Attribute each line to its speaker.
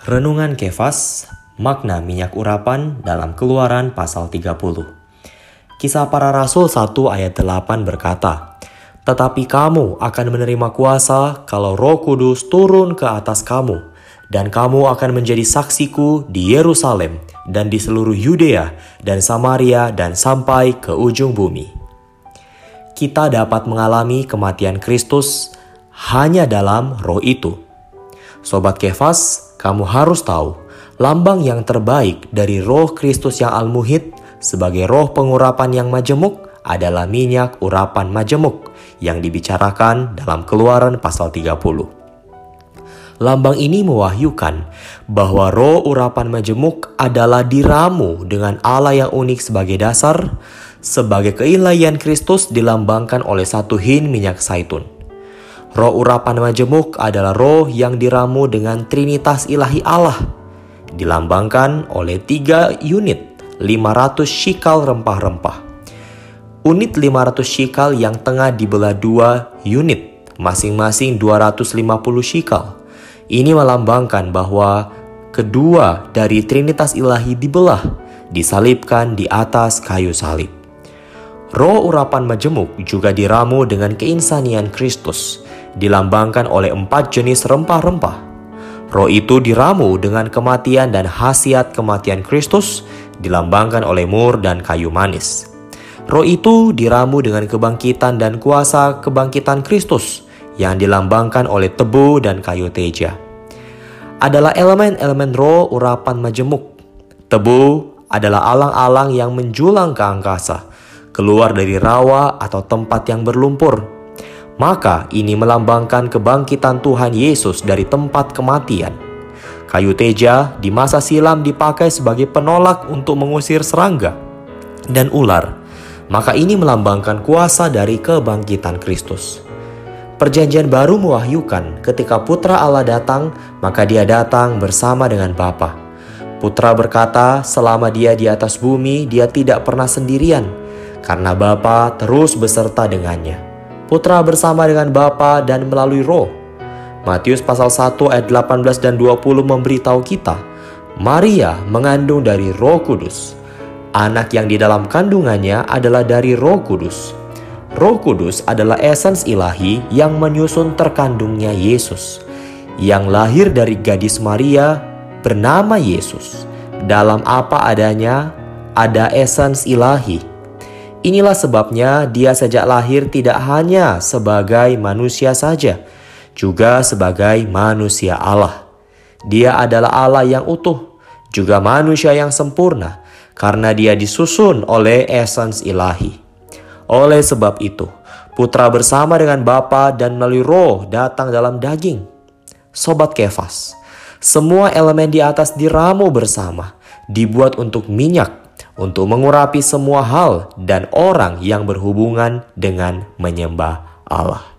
Speaker 1: Renungan Kefas, makna minyak urapan dalam keluaran pasal 30. Kisah para Rasul 1 ayat 8 berkata, Tetapi kamu akan menerima kuasa kalau roh kudus turun ke atas kamu, dan kamu akan menjadi saksiku di Yerusalem dan di seluruh Yudea dan Samaria dan sampai ke ujung bumi. Kita dapat mengalami kematian Kristus hanya dalam roh itu. Sobat Kefas, kamu harus tahu, lambang yang terbaik dari roh Kristus yang al-muhid sebagai roh pengurapan yang majemuk adalah minyak urapan majemuk yang dibicarakan dalam keluaran pasal 30. Lambang ini mewahyukan bahwa roh urapan majemuk adalah diramu dengan Allah yang unik sebagai dasar, sebagai keilahian Kristus dilambangkan oleh satu hin minyak zaitun. Roh urapan majemuk adalah roh yang diramu dengan trinitas ilahi Allah. Dilambangkan oleh tiga unit 500 shikal rempah-rempah. Unit 500 shikal yang tengah dibelah dua unit, masing-masing 250 shikal. Ini melambangkan bahwa kedua dari trinitas ilahi dibelah, disalibkan di atas kayu salib. Roh urapan majemuk juga diramu dengan keinsanian Kristus, dilambangkan oleh empat jenis rempah-rempah. Roh itu diramu dengan kematian dan khasiat kematian Kristus, dilambangkan oleh mur dan kayu manis. Roh itu diramu dengan kebangkitan dan kuasa kebangkitan Kristus, yang dilambangkan oleh tebu dan kayu teja. Adalah elemen-elemen roh urapan majemuk. Tebu adalah alang-alang yang menjulang ke angkasa, keluar dari rawa atau tempat yang berlumpur maka ini melambangkan kebangkitan Tuhan Yesus dari tempat kematian. Kayu teja di masa silam dipakai sebagai penolak untuk mengusir serangga dan ular. Maka ini melambangkan kuasa dari kebangkitan Kristus. Perjanjian baru mewahyukan ketika putra Allah datang, maka dia datang bersama dengan Bapa. Putra berkata, selama dia di atas bumi, dia tidak pernah sendirian, karena Bapa terus beserta dengannya putra bersama dengan Bapa dan melalui roh. Matius pasal 1 ayat 18 dan 20 memberitahu kita, Maria mengandung dari roh kudus. Anak yang di dalam kandungannya adalah dari roh kudus. Roh kudus adalah esens ilahi yang menyusun terkandungnya Yesus. Yang lahir dari gadis Maria bernama Yesus. Dalam apa adanya ada esens ilahi Inilah sebabnya dia sejak lahir tidak hanya sebagai manusia saja, juga sebagai manusia Allah. Dia adalah Allah yang utuh, juga manusia yang sempurna, karena dia disusun oleh esens ilahi. Oleh sebab itu, putra bersama dengan Bapa dan melalui roh datang dalam daging. Sobat Kefas, semua elemen di atas diramu bersama, dibuat untuk minyak untuk mengurapi semua hal dan orang yang berhubungan dengan menyembah Allah.